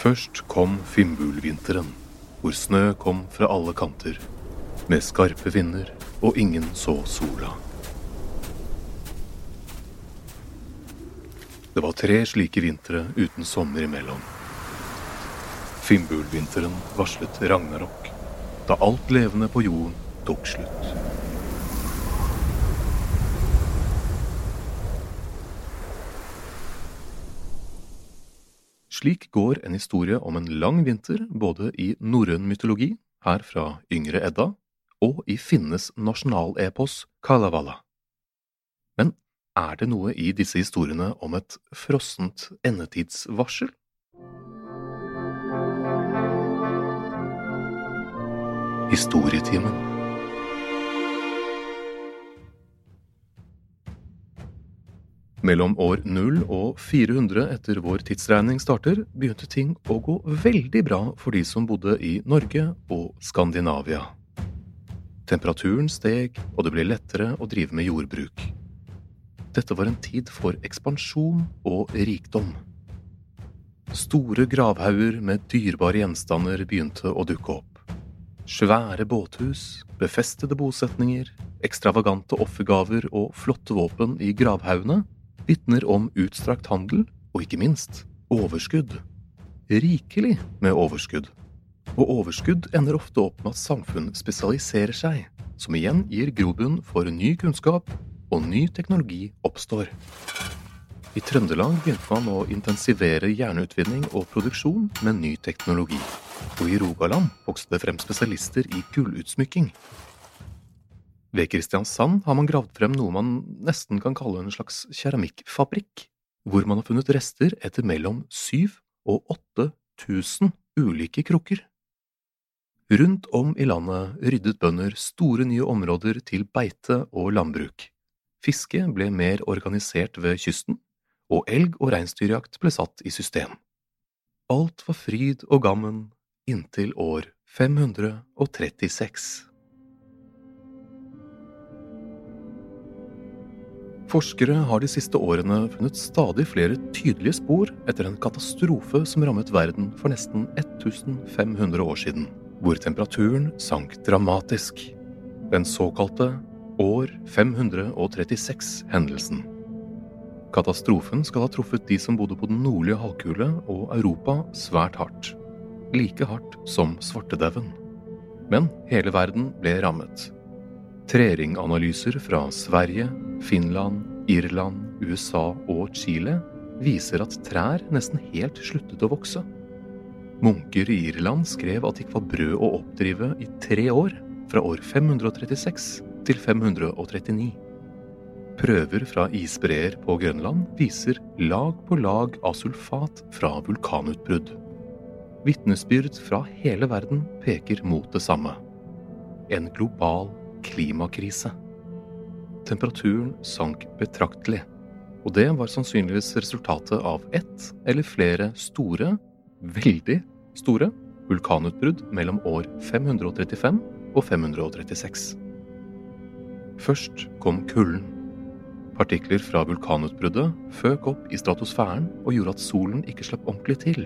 Først kom Fimbulvinteren, hvor snø kom fra alle kanter, med skarpe vinder, og ingen så sola. Det var tre slike vintre uten sommer imellom. Fimbulvinteren varslet ragnarok, da alt levende på jorden tok slutt. Slik går en historie om en lang vinter både i norrøn mytologi, her fra Yngre Edda, og i finnes nasjonalepos Kalevala. Men er det noe i disse historiene om et frossent endetidsvarsel? Historietimen Mellom år 0 og 400 etter vår tidsregning starter, begynte ting å gå veldig bra for de som bodde i Norge og Skandinavia. Temperaturen steg, og det ble lettere å drive med jordbruk. Dette var en tid for ekspansjon og rikdom. Store gravhauger med dyrebare gjenstander begynte å dukke opp. Svære båthus, befestede bosetninger, ekstravagante offergaver og flotte våpen i gravhaugene vitner om utstrakt handel og ikke minst overskudd. Rikelig med overskudd. Og overskudd ender ofte opp med at samfunn spesialiserer seg, som igjen gir grobunn for ny kunnskap, og ny teknologi oppstår. I Trøndelag begynte man å intensivere jernutvinning og produksjon med ny teknologi. Og i Rogaland vokste det frem spesialister i gullutsmykking. Ved Kristiansand har man gravd frem noe man nesten kan kalle en slags keramikkfabrikk, hvor man har funnet rester etter mellom syv og åtte tusen ulike krukker. Rundt om i landet ryddet bønder store nye områder til beite og landbruk. Fiske ble mer organisert ved kysten, og elg- og reinsdyrjakt ble satt i system. Alt var fryd og gammen inntil år 536. Forskere har de siste årene funnet stadig flere tydelige spor etter en katastrofe som rammet verden for nesten 1500 år siden, hvor temperaturen sank dramatisk. Den såkalte år 536-hendelsen. Katastrofen skal ha truffet de som bodde på den nordlige halvkule og Europa svært hardt. Like hardt som svartedauden. Men hele verden ble rammet. Treringanalyser fra Sverige, Finland, Irland, USA og Chile viser at trær nesten helt sluttet å vokse. Munker i Irland skrev at det ikke var brød å oppdrive i tre år, fra år 536 til 539. Prøver fra isbreer på Grønland viser lag på lag av sulfat fra vulkanutbrudd. Vitnesbyrd fra hele verden peker mot det samme. En global klimakrise. Temperaturen sank betraktelig, og det var sannsynligvis resultatet av ett eller flere store, veldig store, vulkanutbrudd mellom år 535 og 536. Først kom kulden. Partikler fra vulkanutbruddet føk opp i stratosfæren og gjorde at solen ikke slapp ordentlig til.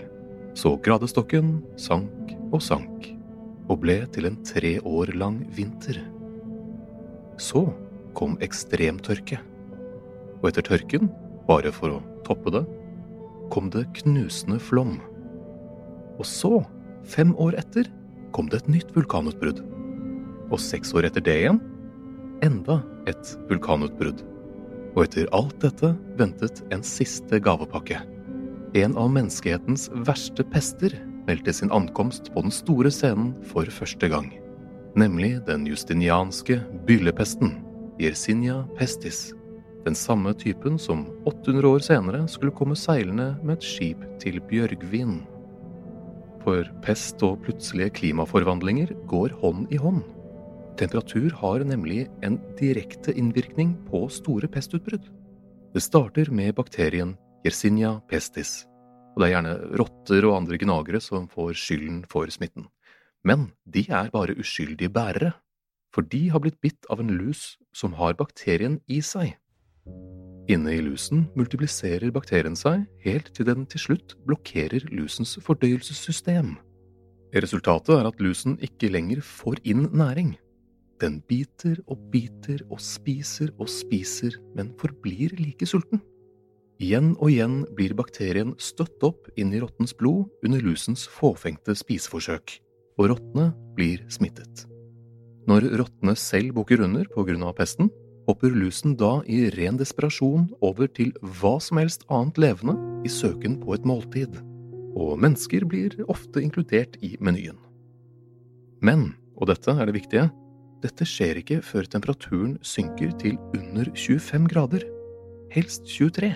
Så gradestokken sank og sank, og ble til en tre år lang vinter. Så kom ekstremtørke. Og etter tørken, bare for å toppe det, kom det knusende flom. Og så, fem år etter, kom det et nytt vulkanutbrudd. Og seks år etter det igjen, enda et vulkanutbrudd. Og etter alt dette ventet en siste gavepakke. En av menneskehetens verste pester meldte sin ankomst på den store scenen for første gang. Nemlig den justinianske byllepesten, Yersinia pestis. Den samme typen som 800 år senere skulle komme seilende med et skip til Bjørgvin. For pest og plutselige klimaforvandlinger går hånd i hånd. Temperatur har nemlig en direkte innvirkning på store pestutbrudd. Det starter med bakterien Yersinia pestis, og det er gjerne rotter og andre gnagere som får skylden for smitten. Men de er bare uskyldige bærere, for de har blitt bitt av en lus som har bakterien i seg. Inne i lusen multipliserer bakterien seg helt til den til slutt blokkerer lusens fordøyelsessystem. Resultatet er at lusen ikke lenger får inn næring. Den biter og biter og spiser og spiser, men forblir like sulten. Igjen og igjen blir bakterien støtt opp inn i rottens blod under lusens fåfengte spiseforsøk, og rottene blir smittet. Når rottene selv bukker under på grunn av pesten, hopper lusen da i ren desperasjon over til hva som helst annet levende i søken på et måltid, og mennesker blir ofte inkludert i menyen. Men, og dette er det viktige, dette skjer ikke før temperaturen synker til under 25 grader, helst 23.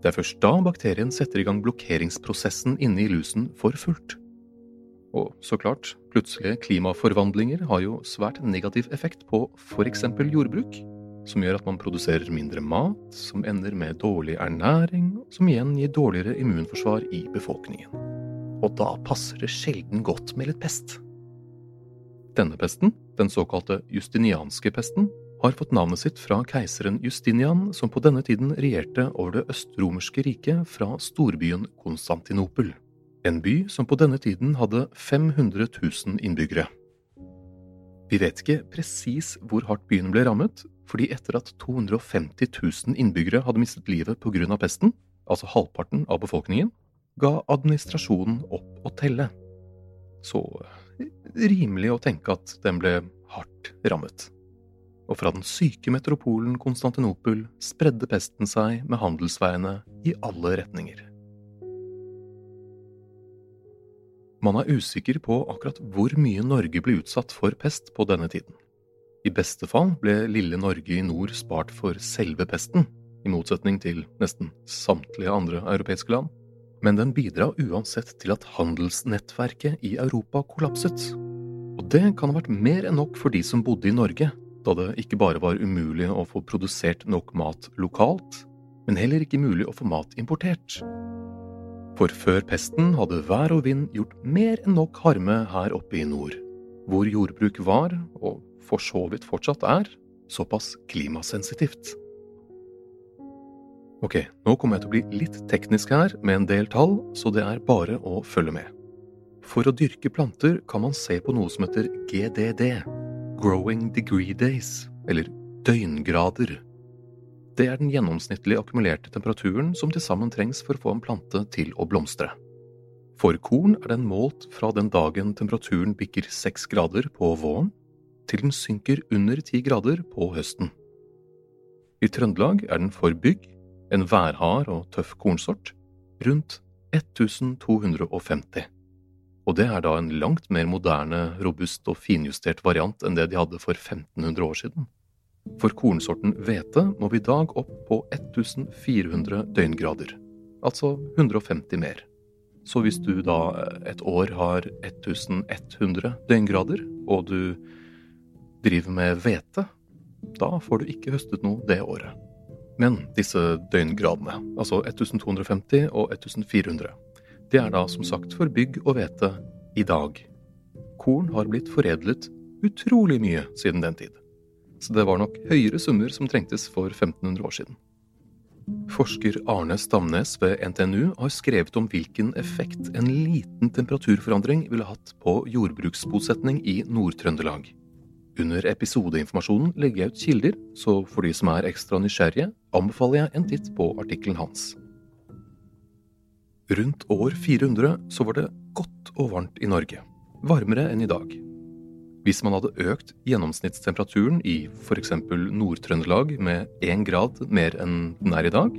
Det er først da bakterien setter i gang blokkeringsprosessen inne i lusen for fullt. Og så klart, plutselige klimaforvandlinger har jo svært negativ effekt på eksempel jordbruk, som gjør at man produserer mindre mat, som ender med dårlig ernæring, som igjen gir dårligere immunforsvar i befolkningen. Og da passer det sjelden godt med litt pest. Denne pesten, den såkalte justinianske pesten, har fått navnet sitt fra keiseren Justinian, som på denne tiden regjerte over det østromerske riket fra storbyen Konstantinopel. En by som på denne tiden hadde 500 000 innbyggere. Vi vet ikke presis hvor hardt byen ble rammet, fordi etter at 250 000 innbyggere hadde mistet livet av pesten, altså halvparten av befolkningen, ga administrasjonen opp å telle. Så rimelig å tenke at den ble hardt rammet. Og fra den syke metropolen Konstantinopel spredde pesten seg med handelsveiene i alle retninger. Man er usikker på akkurat hvor mye Norge ble utsatt for pest på denne tiden. I beste fall ble lille Norge i nord spart for selve pesten, i motsetning til nesten samtlige andre europeiske land men den bidra uansett til at handelsnettverket i Europa kollapset. Og det kan ha vært mer enn nok for de som bodde i Norge, da det ikke bare var umulig å få produsert nok mat lokalt, men heller ikke mulig å få mat importert. For før pesten hadde vær og vind gjort mer enn nok harme her oppe i nord, hvor jordbruk var, og for så vidt fortsatt er, såpass klimasensitivt. Ok, nå kommer jeg til å bli litt teknisk her med en del tall, så det er bare å følge med. For å dyrke planter kan man se på noe som heter GDD, Growing Degree Days, eller døgngrader. Det er den gjennomsnittlige akkumulerte temperaturen som til sammen trengs for å få en plante til å blomstre. For korn er den målt fra den dagen temperaturen bikker seks grader på våren, til den synker under ti grader på høsten. I Trøndelag er den for bygg, en værhard og tøff kornsort, rundt 1250. Og det er da en langt mer moderne, robust og finjustert variant enn det de hadde for 1500 år siden. For kornsorten hvete må vi i dag opp på 1400 døgngrader, altså 150 mer. Så hvis du da et år har 1100 døgngrader, og du driver med hvete, da får du ikke høstet noe det året. Men disse døgngradene, altså 1250 og 1400, det er da som sagt for bygg og hvete i dag. Korn har blitt foredlet utrolig mye siden den tid. Så det var nok høyere summer som trengtes for 1500 år siden. Forsker Arne Stamnes ved NTNU har skrevet om hvilken effekt en liten temperaturforandring ville hatt på jordbruksbosetning i Nord-Trøndelag. Under episodeinformasjonen legger jeg ut kilder, så for de som er ekstra nysgjerrige, anbefaler jeg en titt på artikkelen hans. Rundt år 400 så var det godt og varmt i Norge, varmere enn i dag. Hvis man hadde økt gjennomsnittstemperaturen i f.eks. Nord-Trøndelag med én grad mer enn den er i dag,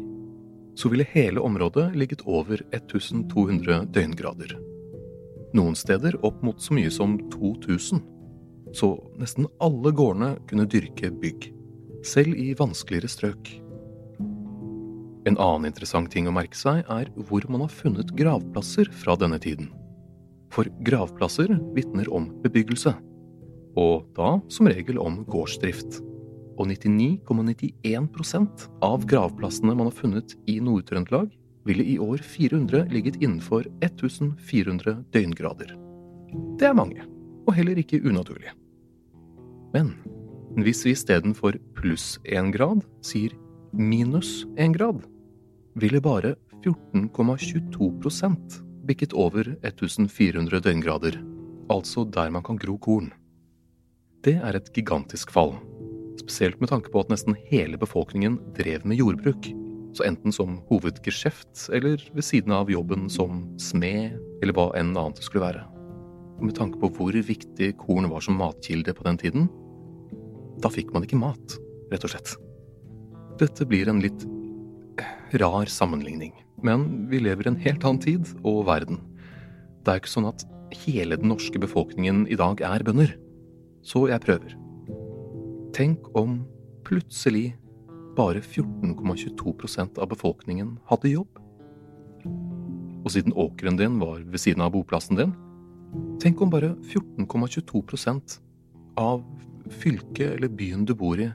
så ville hele området ligget over 1200 døgngrader. Noen steder opp mot så mye som 2000 så nesten alle gårdene kunne dyrke bygg, selv i vanskeligere strøk. En annen interessant ting å merke seg er hvor man har funnet gravplasser fra denne tiden. For gravplasser vitner om bebyggelse, og da som regel om gårdsdrift. Og 99,91% av gravplassene man har funnet i Nord-Trøndelag, ville i år 400 ligget innenfor 1400 døgngrader. Det er mange, og heller ikke unaturlig. Men hvis vi istedenfor pluss én grad sier minus én grad, ville bare 14,22% bikket over 1400 døgngrader, altså der man kan gro korn. Det er et gigantisk fall, spesielt med tanke på at nesten hele befolkningen drev med jordbruk, så enten som hovedgeskjeft eller ved siden av jobben som smed eller hva enn annet det skulle være. Og med tanke på hvor viktig korn var som matkilde på den tiden, da fikk man ikke mat, rett og slett. Dette blir en litt rar sammenligning, men vi lever i en helt annen tid og verden. Det er ikke sånn at hele den norske befolkningen i dag er bønder. Så jeg prøver. Tenk om plutselig bare 14,22% av befolkningen hadde jobb. Og siden åkeren din var ved siden av boplassen din, tenk om bare 14,22% av fylket eller byen du bor i,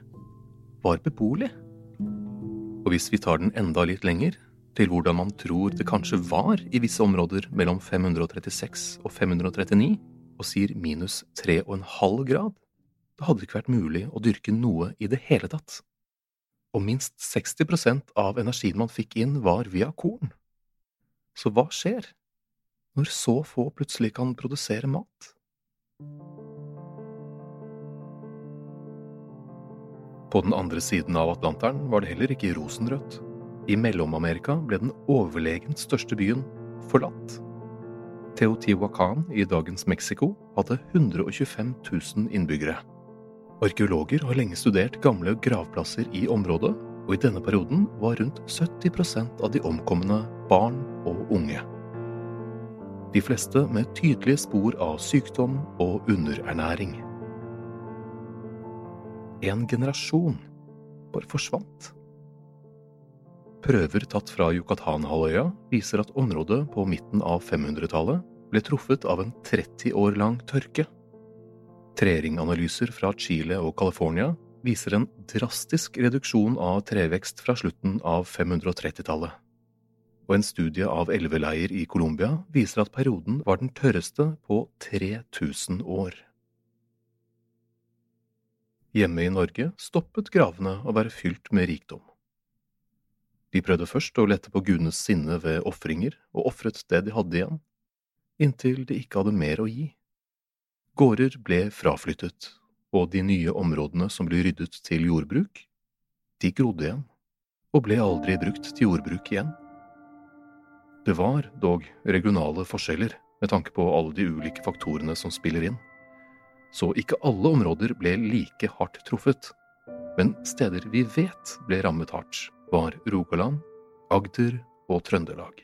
var beboelig. Og hvis vi tar den enda litt lenger, til hvordan man tror det kanskje var i visse områder mellom 536 og 539, og sier minus 3,5 grad, da hadde det ikke vært mulig å dyrke noe i det hele tatt. Og minst 60% av energien man fikk inn, var via korn. Så hva skjer når så få plutselig kan produsere mat? På den andre siden av Atlanteren var det heller ikke rosenrødt. I Mellom-Amerika ble den overlegent største byen forlatt. Teotihuacan i dagens Mexico hadde 125 000 innbyggere. Arkeologer har lenge studert gamle gravplasser i området, og i denne perioden var rundt 70% av de omkomne barn og unge. De fleste med tydelige spor av sykdom og underernæring en generasjon bare forsvant. Prøver tatt fra Yucatan-halvøya viser at området på midten av 500-tallet ble truffet av en 30 år lang tørke. Treringanalyser fra Chile og California viser en drastisk reduksjon av trevekst fra slutten av 530-tallet. Og en studie av elveleier i Colombia viser at perioden var den tørreste på 3000 år. Hjemme i Norge stoppet gravene å være fylt med rikdom. De prøvde først å lette på gudenes sinne ved ofringer, og ofret det de hadde igjen, inntil de ikke hadde mer å gi. Gårder ble fraflyttet, og de nye områdene som ble ryddet til jordbruk, de grodde igjen, og ble aldri brukt til jordbruk igjen. Det var dog regionale forskjeller med tanke på alle de ulike faktorene som spiller inn, så ikke alle områder ble like hardt truffet, men steder vi vet ble rammet hardt, var Rogaland, Agder og Trøndelag.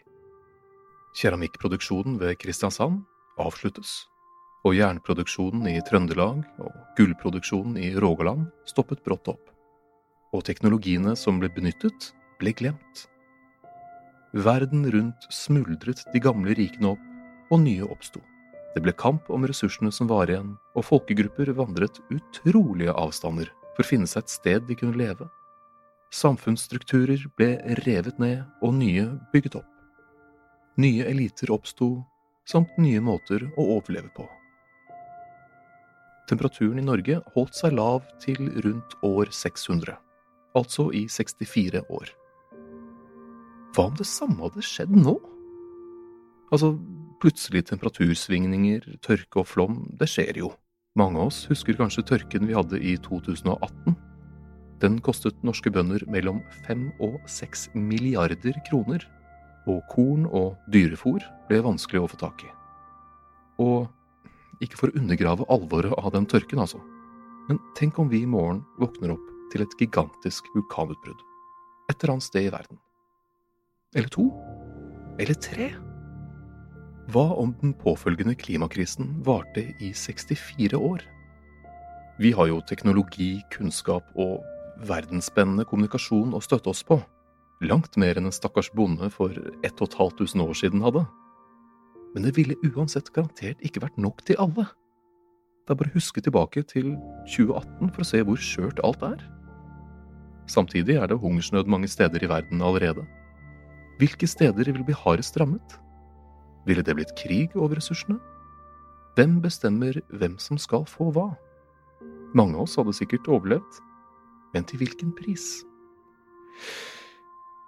Keramikkproduksjonen ved Kristiansand avsluttes, og jernproduksjonen i Trøndelag og gullproduksjonen i Rogaland stoppet brått opp, og teknologiene som ble benyttet, ble glemt. Verden rundt smuldret de gamle rikene opp, og nye oppsto. Det ble kamp om ressursene som var igjen, og folkegrupper vandret utrolige avstander for å finne seg et sted de kunne leve. Samfunnsstrukturer ble revet ned og nye bygget opp. Nye eliter oppsto, samt nye måter å overleve på. Temperaturen i Norge holdt seg lav til rundt år 600, altså i 64 år. Hva om det samme hadde skjedd nå? Altså, plutselige temperatursvingninger, tørke og flom, det skjer jo. Mange av oss husker kanskje tørken vi hadde i 2018. Den kostet norske bønder mellom fem og seks milliarder kroner, og korn og dyrefòr ble vanskelig å få tak i. Og ikke for å undergrave alvoret av den tørken, altså, men tenk om vi i morgen våkner opp til et gigantisk vulkanutbrudd et eller annet sted i verden. Eller to? Eller tre? Hva om den påfølgende klimakrisen varte i 64 år? Vi har jo teknologi, kunnskap og verdensspennende kommunikasjon å støtte oss på. Langt mer enn en stakkars bonde for 1500 år siden hadde. Men det ville uansett garantert ikke vært nok til alle. Det er bare å huske tilbake til 2018 for å se hvor skjørt alt er. Samtidig er det hungersnød mange steder i verden allerede. Hvilke steder vil bli hardest rammet? Ville det blitt krig over ressursene? Hvem bestemmer hvem som skal få hva? Mange av oss hadde sikkert overlevd, men til hvilken pris?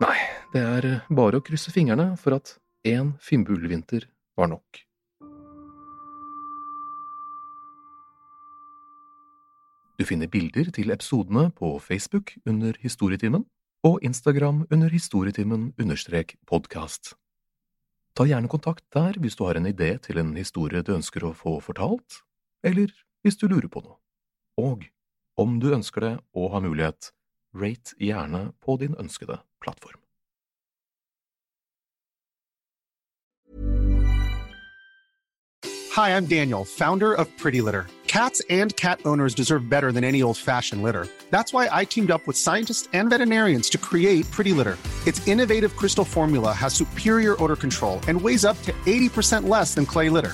Nei, det er bare å krysse fingrene for at én finnbullvinter var nok. Du finner bilder til episodene på Facebook under Historietimen og Instagram under historietimen understrek podkast. Ta gjerne kontakt der hvis du har en idé til en historie du ønsker å få fortalt, eller hvis du lurer på noe. Og om du ønsker det og har mulighet, rate gjerne på din ønskede plattform. Hi, I'm Daniel, founder of Pretty Litter. Cats and cat owners deserve better than any old fashioned litter. That's why I teamed up with scientists and veterinarians to create Pretty Litter. Its innovative crystal formula has superior odor control and weighs up to 80% less than clay litter.